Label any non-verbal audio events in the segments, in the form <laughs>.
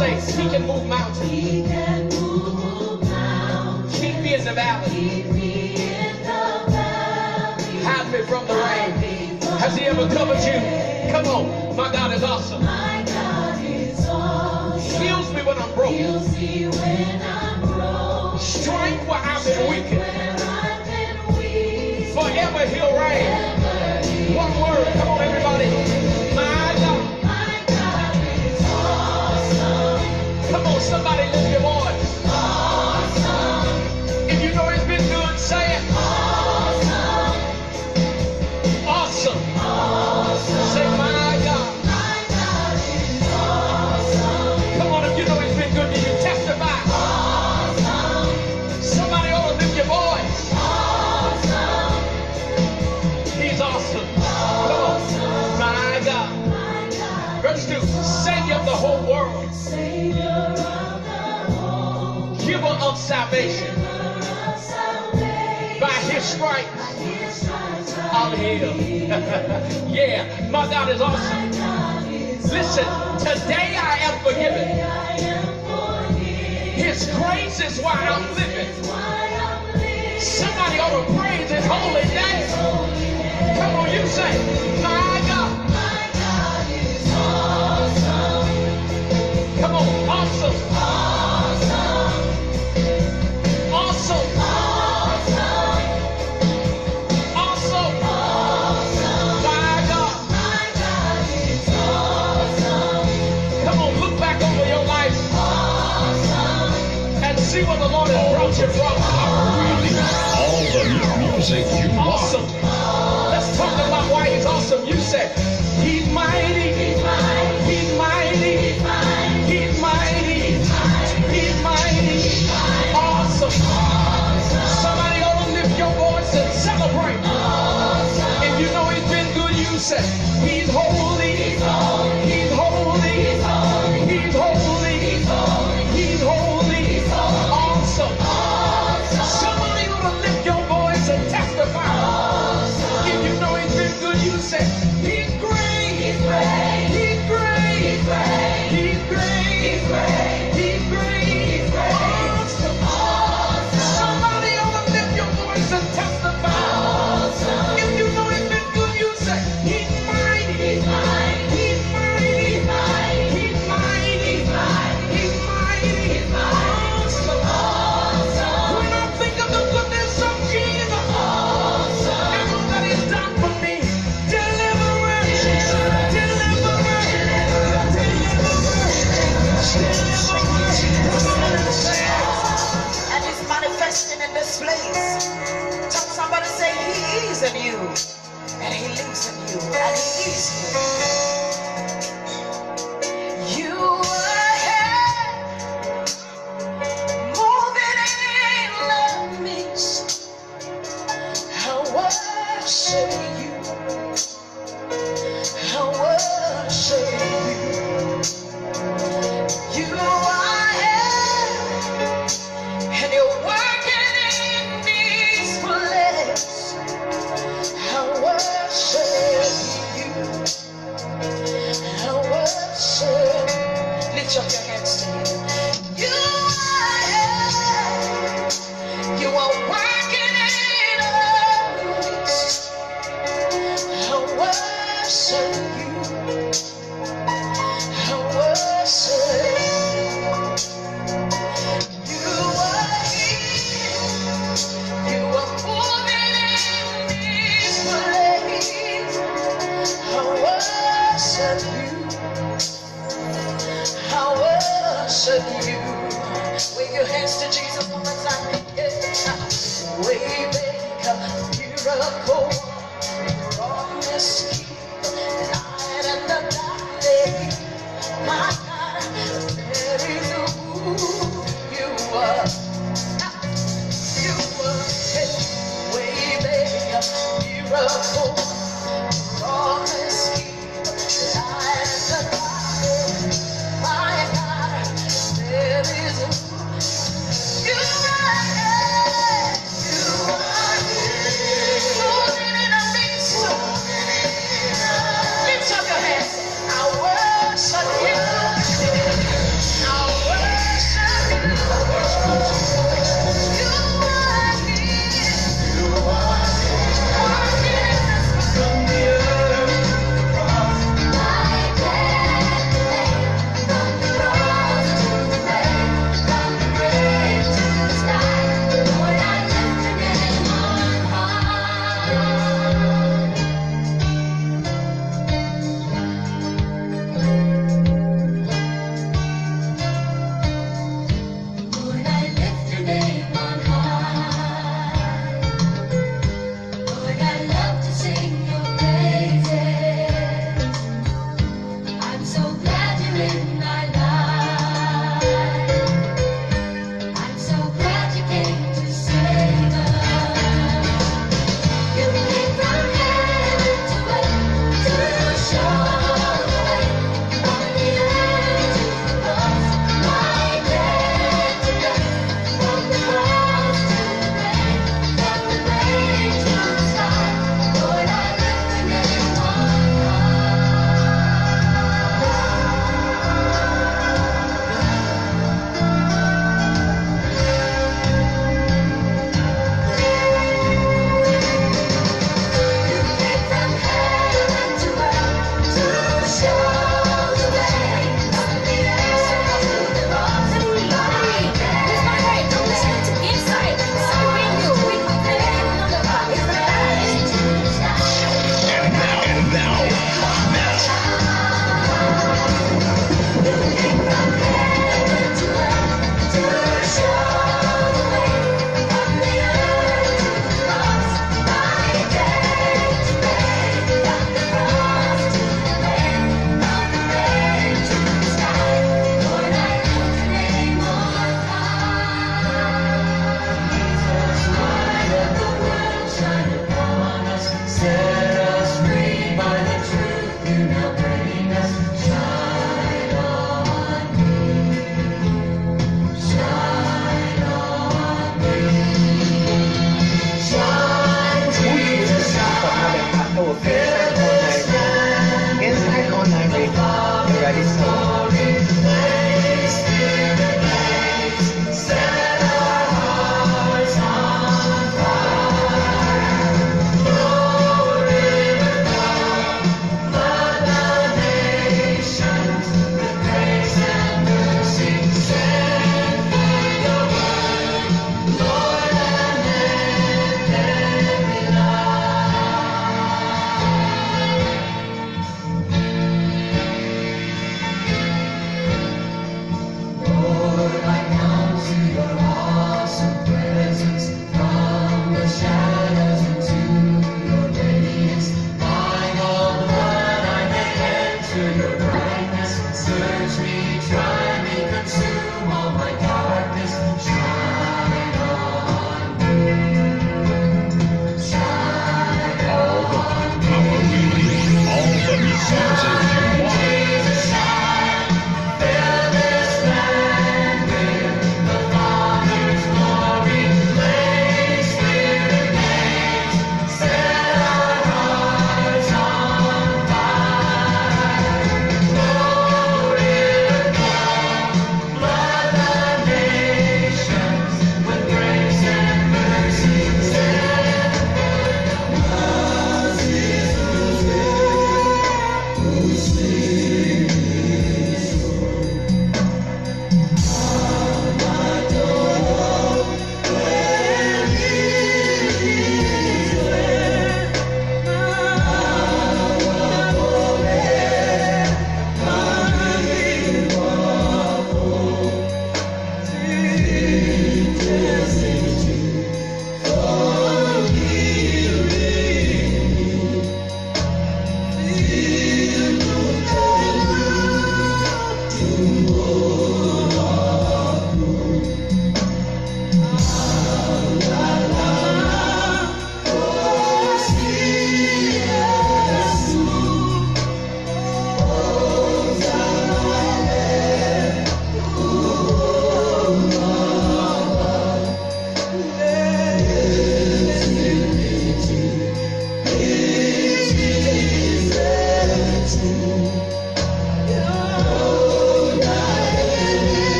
Say, he can move mountains. He can move mountains. Keep me in the valley. Keep me in the valley. Hide me from the rain. Has he ever covered you? Come on. My God is awesome. My God is awesome. Heals me when I'm broke. Heals me when I'm broke. Strength where I've been weakened. Forever he'll reign. One word. Come on, everybody. Giver of salvation. By his stripes, I'm healed. <laughs> yeah, my God is awesome. Listen, today I am forgiven. His grace is why I'm living. Somebody ought to praise his holy name. Come on, you say, my said, He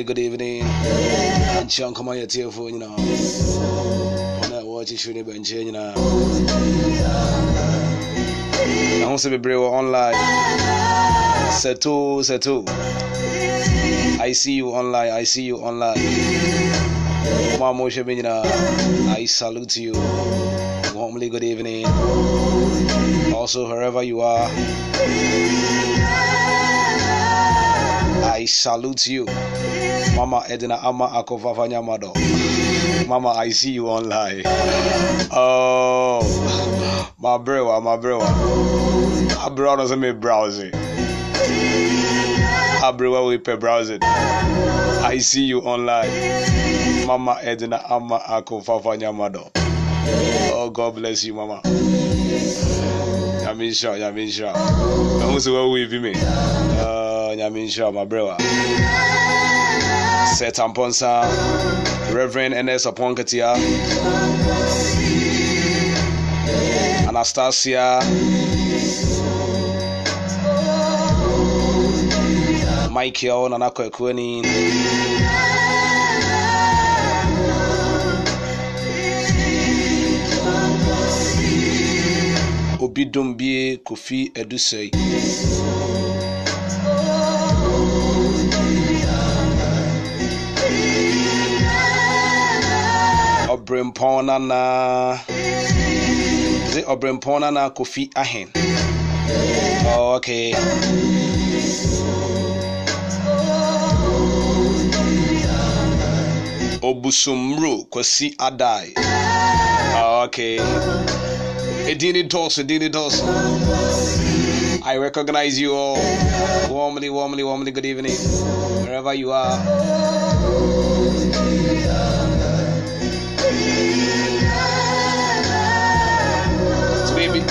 Warmly good evening. And Sean, come on, your for you know. On that watch, you shouldn't be you know. I want to be brave online. Settle, settle. I see you online. I see you online. Mama, I salute you. Warmly good evening. Also, wherever you are, I salute you. Mama Edina Ama Akofafa Nyamado. Mama, I see you online. Oh, my brewer, my brewer. My brewer doesn't make browsing. My brewer will pay browsing. I see you online. Mama Edina Ama Akofafa Nyamado. Oh, God bless you, Mama. Nhyira nyame nhyira ɛho sɛ wawu ebi me Ah, nyame nhyira Sir Tamponsa, Reverend Ernest Aponkatia, Anastasia, Michael Nanakwekweni. Obidum Obidumbie, Kofi Edusei. Ɔbrempɔn nana de ɔbrempɔn nana kofi ahen okay obusumro kwasi adai okay Edini Dos, Edini Dos. I recognize you all. Warmly, warmly, warmly, good evening. Wherever you are.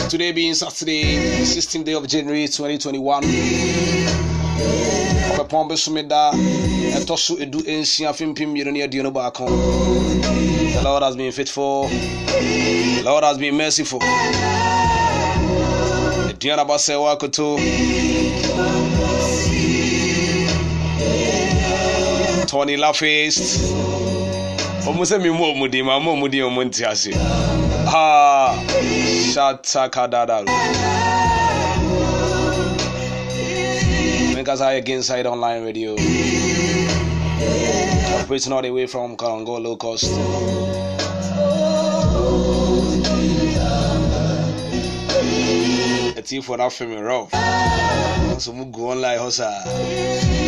Today being Saturday, 16th day of January 2021. Ɔbɛpɔn bɛ sumi da ɛtɔ so edu ensia fimpim mmienu ne aduonu baako. The Lord has been faithful. The Lord has been merciful. Aduonu abasa ɛwɔ akoto. Tony Lafayette. Wɔn sɛ mi mu ɔmo di ma, ɔmo ɔmo di ɔmo nti ase. Ha shatakadadaro Because I against side online radio. Operating all the way from Karango low cost. A team for that film rough. So we go online hosa.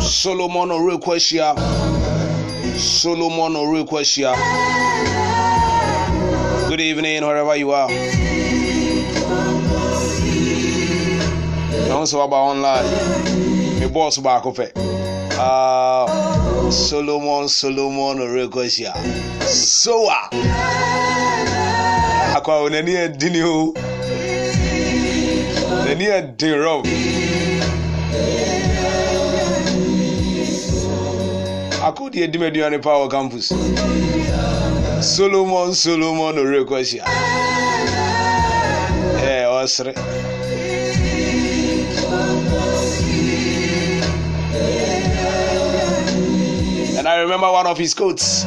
solomon orekwa ahyia solomon orekwa ahyia good evening wherever you are. ɛho sɛ waba online. Me bɔɔso baako pɛ uh, solomon solomon orekosia soa Akwa onani edini o. Nani edin rob. akodi edim aduane pa wɔ campus. Solomon solomon orekwashia ɛɛ ɔsere and i remember one of his quotes.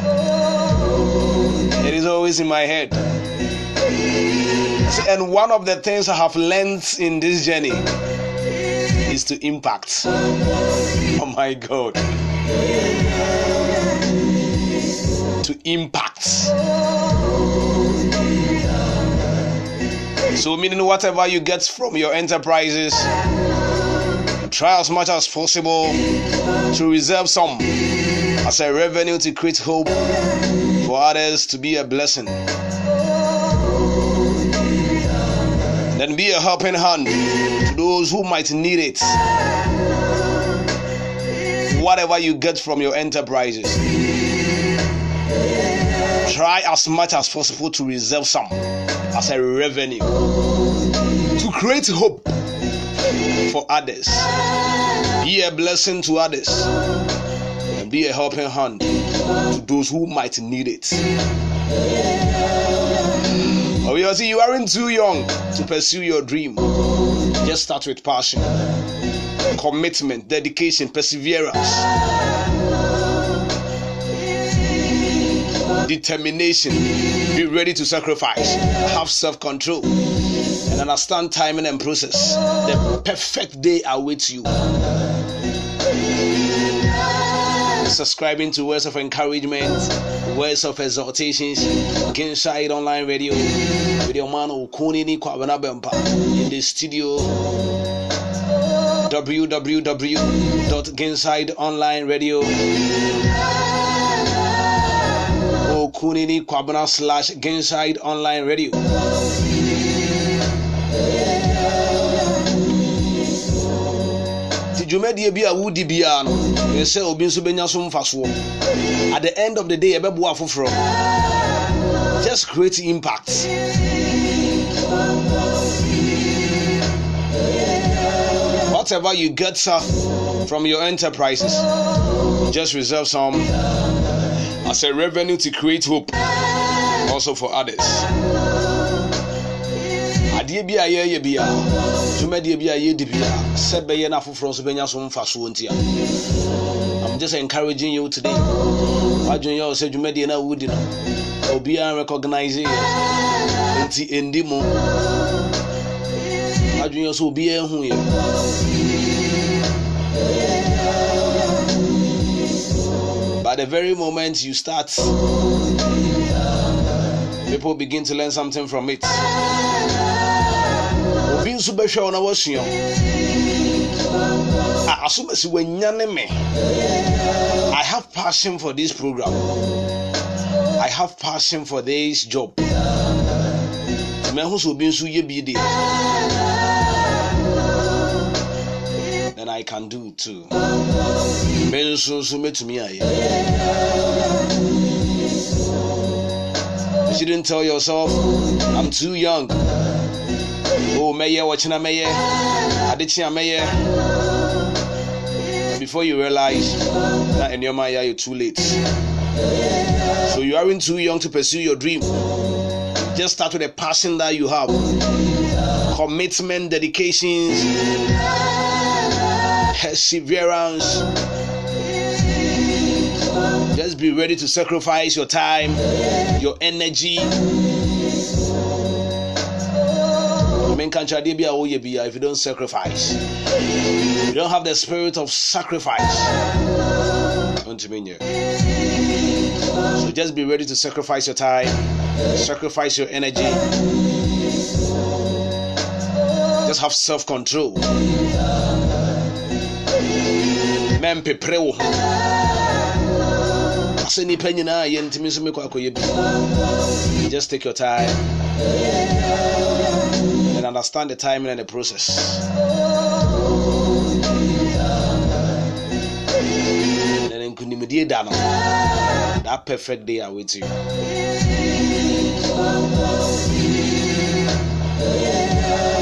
It is always in my head and one of the things i have learned in this journey is to impact <laughs> oh my god to impact. So, meaning whatever you get from your enterprises, try as much as possible to reserve some as a revenue to create hope for others to be a blessing. Be a helping hand to those who might need it whatever you get from your enterprises. Try as much as possible to reserve some as a revenue to create hope for others. Be a blessing to others and be a helping hand to those who might need it. Oh, Obviously, you aren't too young to pursue your dream. Just start with passion commitment, dedication, perseverance, determination. Be ready to sacrifice, have self control, and understand timing and process. The perfect day awaits you. Subscribing to words of encouragement, words of exhortations, Gainside Online Radio, with your man Okunini Kwabena Bempa in the studio www.gainsidonlineradio okunini kwabena slash gainside online radio dwumadie bi a wodi biara no ɛyɛ sɛ obi nso bɛnya so mfasoɔ at the end of the day yɛbɛboa afoforɔ. Just create impact. Whatever you get sir, from your enterprises, just reserve some as a revenue to create hope also for others. Bi a yɛyɛ bia dwumadeɛ bi a yɛdi bia sɛ bɛyɛ no afoforɔ nso bɛnya so mfasoɔ nti a. I'm just encouraging you today. Wadwene yɛ sɛ dwumadeɛ no a wodi no obiara recognize yɛ nti ɛndi mu. Adwene sɛ obiara hu yɛ. But the very moment you start, people begin to learn something from it. Nso bɛhwɛ wo na wasua a asomasi wanya ne me I have passion for this program. I have passion for this job. Mahu sɛ obi nso yɛ bi deɛ then I can do too. Me nso nso mɛtumi ayɛ. You shouldn't tell yourself, I'm too young. Oh. Before you realize that in your mind you're too late. So you aren't too young to pursue your dream. Just start with the passion that you have. Commitment, dedications, perseverance. Just be ready to sacrifice your time, your energy. If you don't sacrifice, you don't have the spirit of sacrifice. So just be ready to sacrifice your time, sacrifice your energy. Just have self control. mɛmpepere wo asɛ nnipa nyinaa yɛ ntimi nso mekɔ akɔyɛ bi just take your time understand the timing and the process then that perfect day await you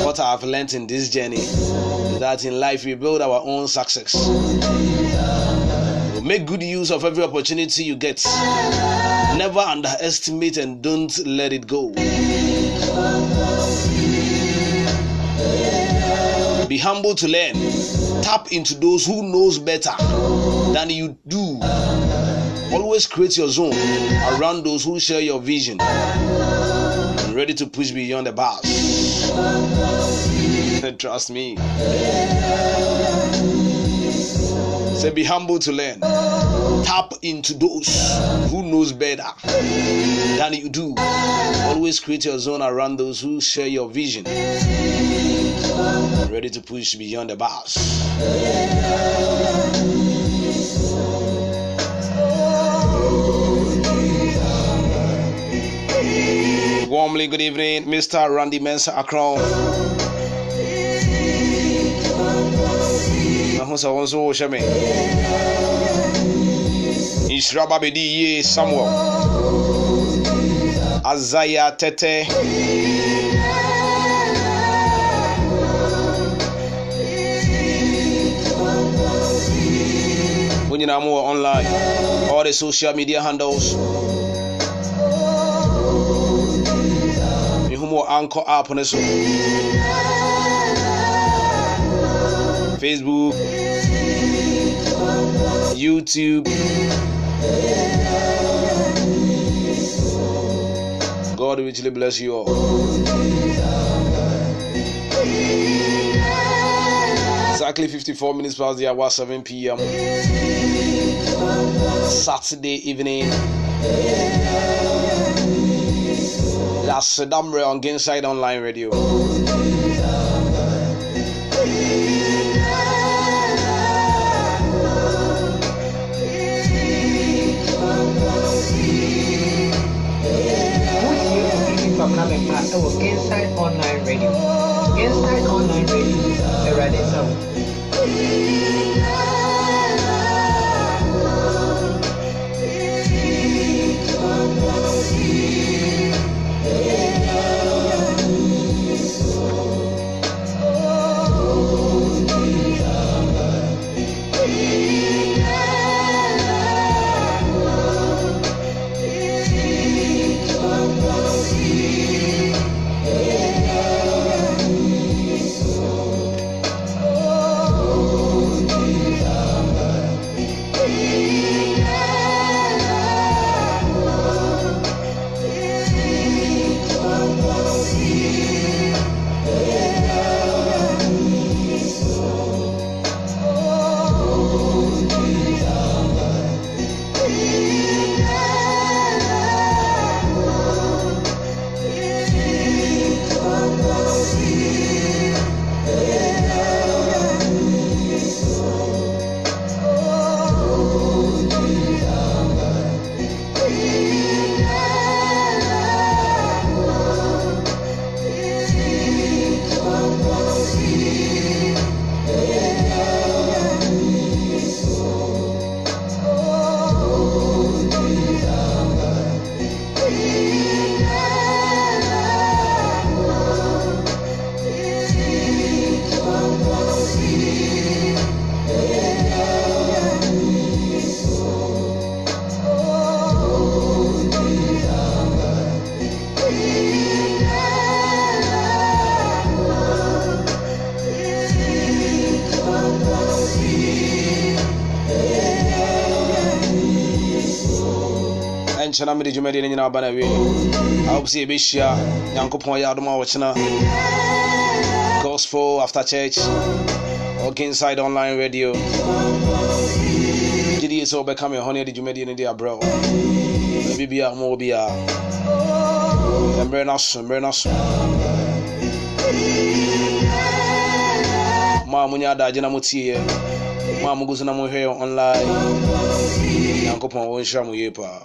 what I have learned in this journey is that in life we build our own success. Make good use of every opportunity you get. Never underestimate and don't let it go. Be humble to learn. Tap into those who knows better than you do. Always create your zone around those who share your vision and ready to push beyond the bars. <laughs> Trust me. Say be humble to learn. Tap into those who knows better than you do. Always create your zone around those who share your vision. Ready to push beyond the bars. Warmly good evening, Mr. Randy Mensa Akron. Sɛ wɔn nso wɔhyɛ Samuel. Azaya Tete. Mo nyinaa wɔ online. All the social media handles. Mehu wɔ Anchor app ne so. Facebook, YouTube. God richly bless you all. Exactly 54 minutes past the hour, 7 p.m. Saturday evening. That's Sedamre on Gainside Online Radio. Gainside Online Radio. Gainside Online Radio, Awurade nsa wo. Na mede dwumadeɛ no nyinaa ba no awie awop sɛ yɛbɛhyia nyankopɔn yɛ adom a wɔkyena gospel after church. Inside online radio. Gyede sɛ wobɛka me hɔ ne yɛde dwumadie no de abrɛ wo baabi bia ma wɔ biaa mmerɛ no aso mmerɛ no aso mo a monya adagye na motieɛ mo a mogu so na mohwɛ yɛ online. Nyankopɔn wɔnhyira mo yie paa